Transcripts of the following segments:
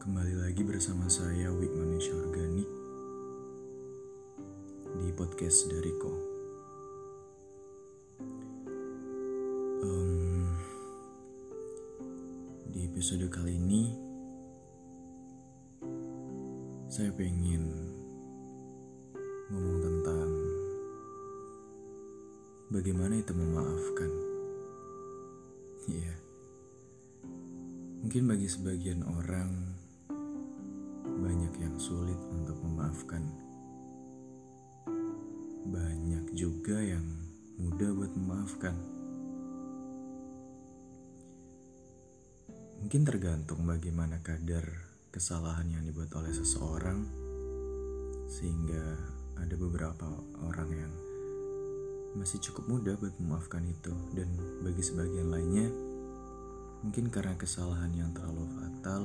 Kembali lagi bersama saya Wik Manusia Organik di podcast dari Ko. Um, di episode kali ini saya pengen ngomong tentang bagaimana itu memaafkan. Iya. Mungkin bagi sebagian orang banyak yang sulit untuk memaafkan. Banyak juga yang mudah buat memaafkan. Mungkin tergantung bagaimana kadar kesalahan yang dibuat oleh seseorang, sehingga ada beberapa orang yang masih cukup mudah buat memaafkan itu, dan bagi sebagian lainnya, mungkin karena kesalahan yang terlalu fatal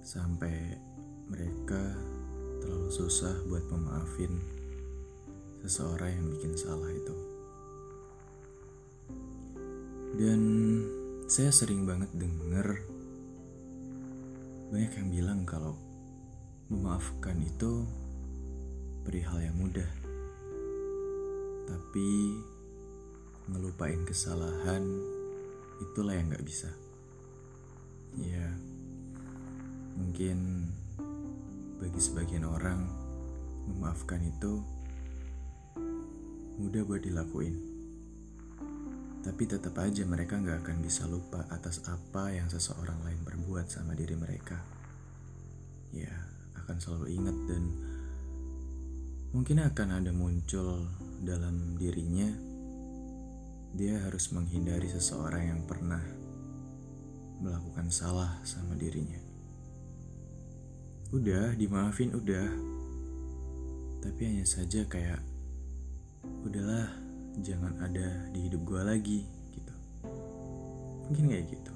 sampai mereka terlalu susah buat memaafin seseorang yang bikin salah itu. Dan saya sering banget denger banyak yang bilang kalau memaafkan itu perihal yang mudah. Tapi ngelupain kesalahan itulah yang gak bisa. Ya, mungkin bagi sebagian orang, memaafkan itu mudah buat dilakuin. Tapi tetap aja mereka nggak akan bisa lupa atas apa yang seseorang lain perbuat sama diri mereka. Ya, akan selalu ingat dan mungkin akan ada muncul dalam dirinya dia harus menghindari seseorang yang pernah melakukan salah sama dirinya. Udah, dimaafin udah. Tapi hanya saja kayak udahlah, jangan ada di hidup gue lagi gitu. Mungkin kayak gitu.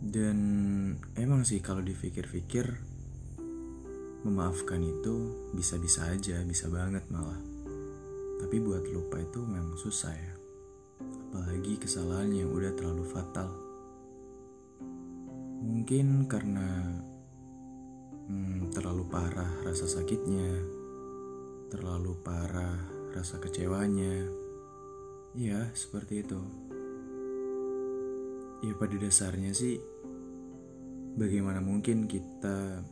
Dan emang sih kalau dipikir-pikir memaafkan itu bisa-bisa aja, bisa banget malah. Tapi buat lupa itu memang susah ya. Apalagi kesalahan yang udah terlalu fatal. Mungkin karena hmm, terlalu parah rasa sakitnya, terlalu parah rasa kecewanya. Ya, seperti itu. Ya pada dasarnya sih, bagaimana mungkin kita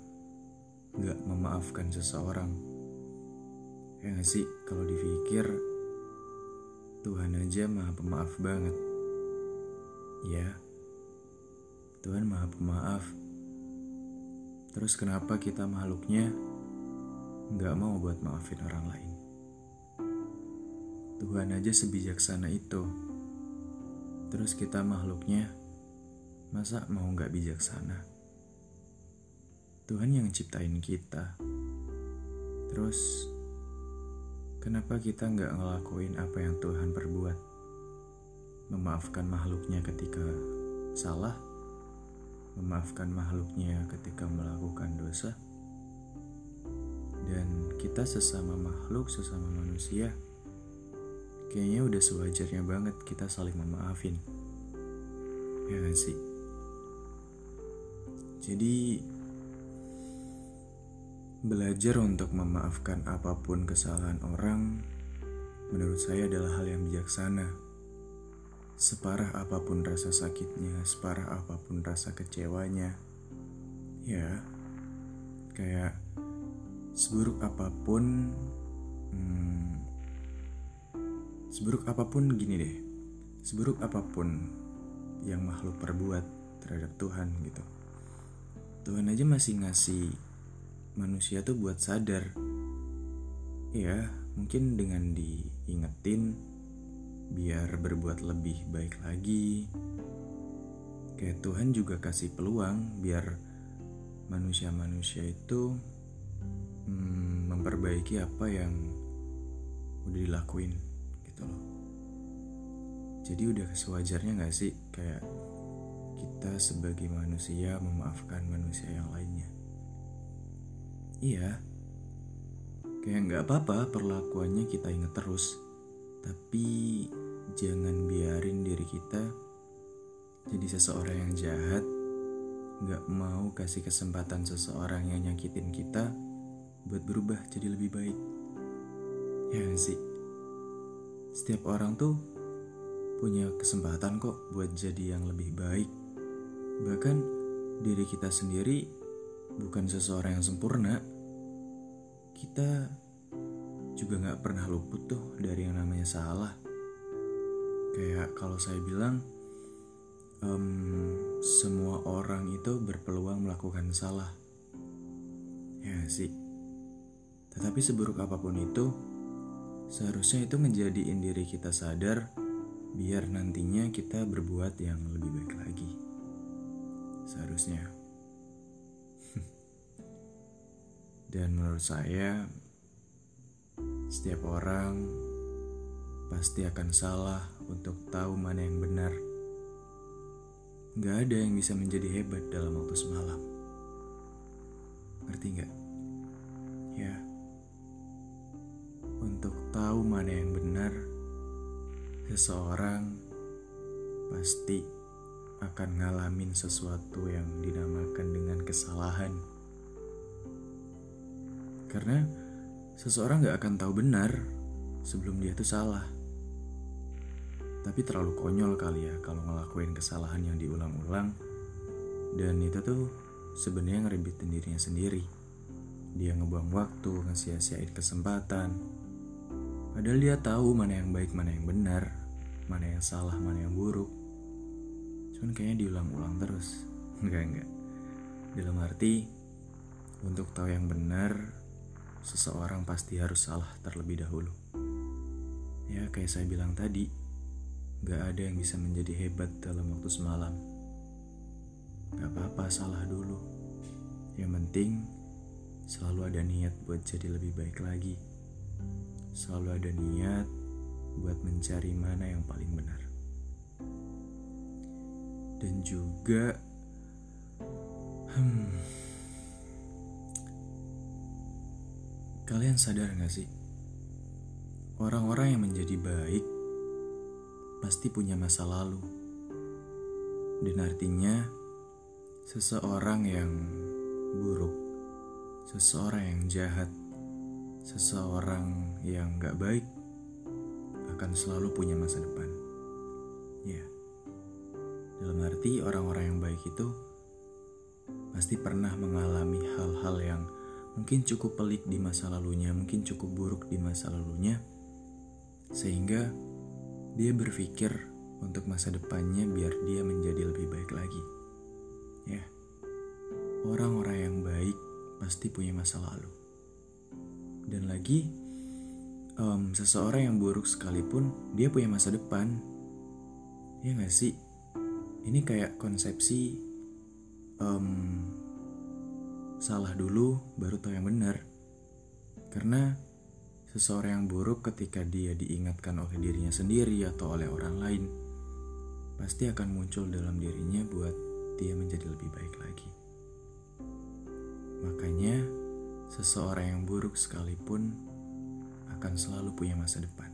nggak memaafkan seseorang? Ya gak sih, kalau dipikir, Tuhan aja maha pemaaf banget. Ya, Tuhan maha pemaaf. Terus kenapa kita makhluknya nggak mau buat maafin orang lain? Tuhan aja sebijaksana itu. Terus kita makhluknya masa mau nggak bijaksana? Tuhan yang ciptain kita. Terus kenapa kita nggak ngelakuin apa yang Tuhan perbuat? Memaafkan makhluknya ketika salah memaafkan makhluknya ketika melakukan dosa, dan kita sesama makhluk, sesama manusia, kayaknya udah sewajarnya banget kita saling memaafin. Ya gak sih? Jadi, belajar untuk memaafkan apa pun kesalahan orang, menurut saya adalah hal yang bijaksana Separah apa pun rasa sakitnya, separah apa pun rasa kecewanya, ya, kayak seburuk apa pun, hmm, seburuk apa pun gini deh, seburuk apa pun yang makhluk perbuat terhadap Tuhan gitu. Tuhan aja masih ngasih manusia tuh buat sadar. Ya, mungkin dengan diingetin biar berbuat lebih baik lagi. Kayak Tuhan juga kasih peluang biar manusia-manusia itu hmm, memperbaiki apa yang udah dilakuin gitu loh. Jadi udah sewajarnya gak sih kayak kita sebagai manusia memaafkan manusia yang lainnya. Iya, kayak nggak apa-apa perlakuannya kita ingat terus tapi jangan biarin diri kita jadi seseorang yang jahat, gak mau kasih kesempatan seseorang yang nyakitin kita buat berubah jadi lebih baik. Ya gak sih? Setiap orang tuh punya kesempatan kok buat jadi yang lebih baik. Bahkan diri kita sendiri bukan seseorang yang sempurna. Kita juga gak pernah luput tuh dari yang namanya salah. Kayak kalau saya bilang, um, semua orang itu berpeluang melakukan salah. Ya sih. Tetapi seburuk apa pun itu, seharusnya itu menjadiin diri kita sadar biar nantinya kita berbuat yang lebih baik lagi. Seharusnya. Dan menurut saya, setiap orang pasti akan salah untuk tahu mana yang benar. Gak ada yang bisa menjadi hebat dalam waktu semalam. Ngerti gak? Ya. Untuk tahu mana yang benar, seseorang pasti akan ngalamin sesuatu yang dinamakan dengan kesalahan. Karena seseorang gak akan tahu benar sebelum dia tuh salah. Tapi terlalu konyol kali ya kalau ngelakuin kesalahan yang diulang-ulang. Dan itu tuh sebenarnya ngeribitin dirinya sendiri. Dia ngebuang waktu, ngesia-siain kesempatan. Padahal dia tahu mana yang baik, mana yang benar, mana yang salah, mana yang buruk. Cuman kayaknya diulang-ulang terus. Enggak, enggak. Dalam arti, untuk tahu yang benar, seseorang pasti harus salah terlebih dahulu. Ya, kayak saya bilang tadi, gak ada yang bisa menjadi hebat dalam waktu semalam. Gak apa-apa salah dulu. Yang penting, selalu ada niat buat jadi lebih baik lagi. Selalu ada niat buat mencari mana yang paling benar. Dan juga, hmm, kalian sadar gak sih? Orang-orang yang menjadi baik pasti punya masa lalu. Dan artinya, seseorang yang buruk, seseorang yang jahat, seseorang yang gak baik akan selalu punya masa depan. Ya, dalam arti orang-orang yang baik itu pasti pernah mengalami hal-hal yang mungkin cukup pelik di masa lalunya, mungkin cukup buruk di masa lalunya, sehingga dia berpikir untuk masa depannya biar dia menjadi lebih baik lagi. Ya, orang-orang yang baik pasti punya masa lalu. Dan lagi, um, seseorang yang buruk sekalipun dia punya masa depan. Ya gak sih? Ini kayak konsepsi um, salah dulu baru tahu yang benar. Karena Seseorang yang buruk ketika dia diingatkan oleh dirinya sendiri atau oleh orang lain, pasti akan muncul dalam dirinya buat dia menjadi lebih baik lagi. Makanya, seseorang yang buruk sekalipun akan selalu punya masa depan.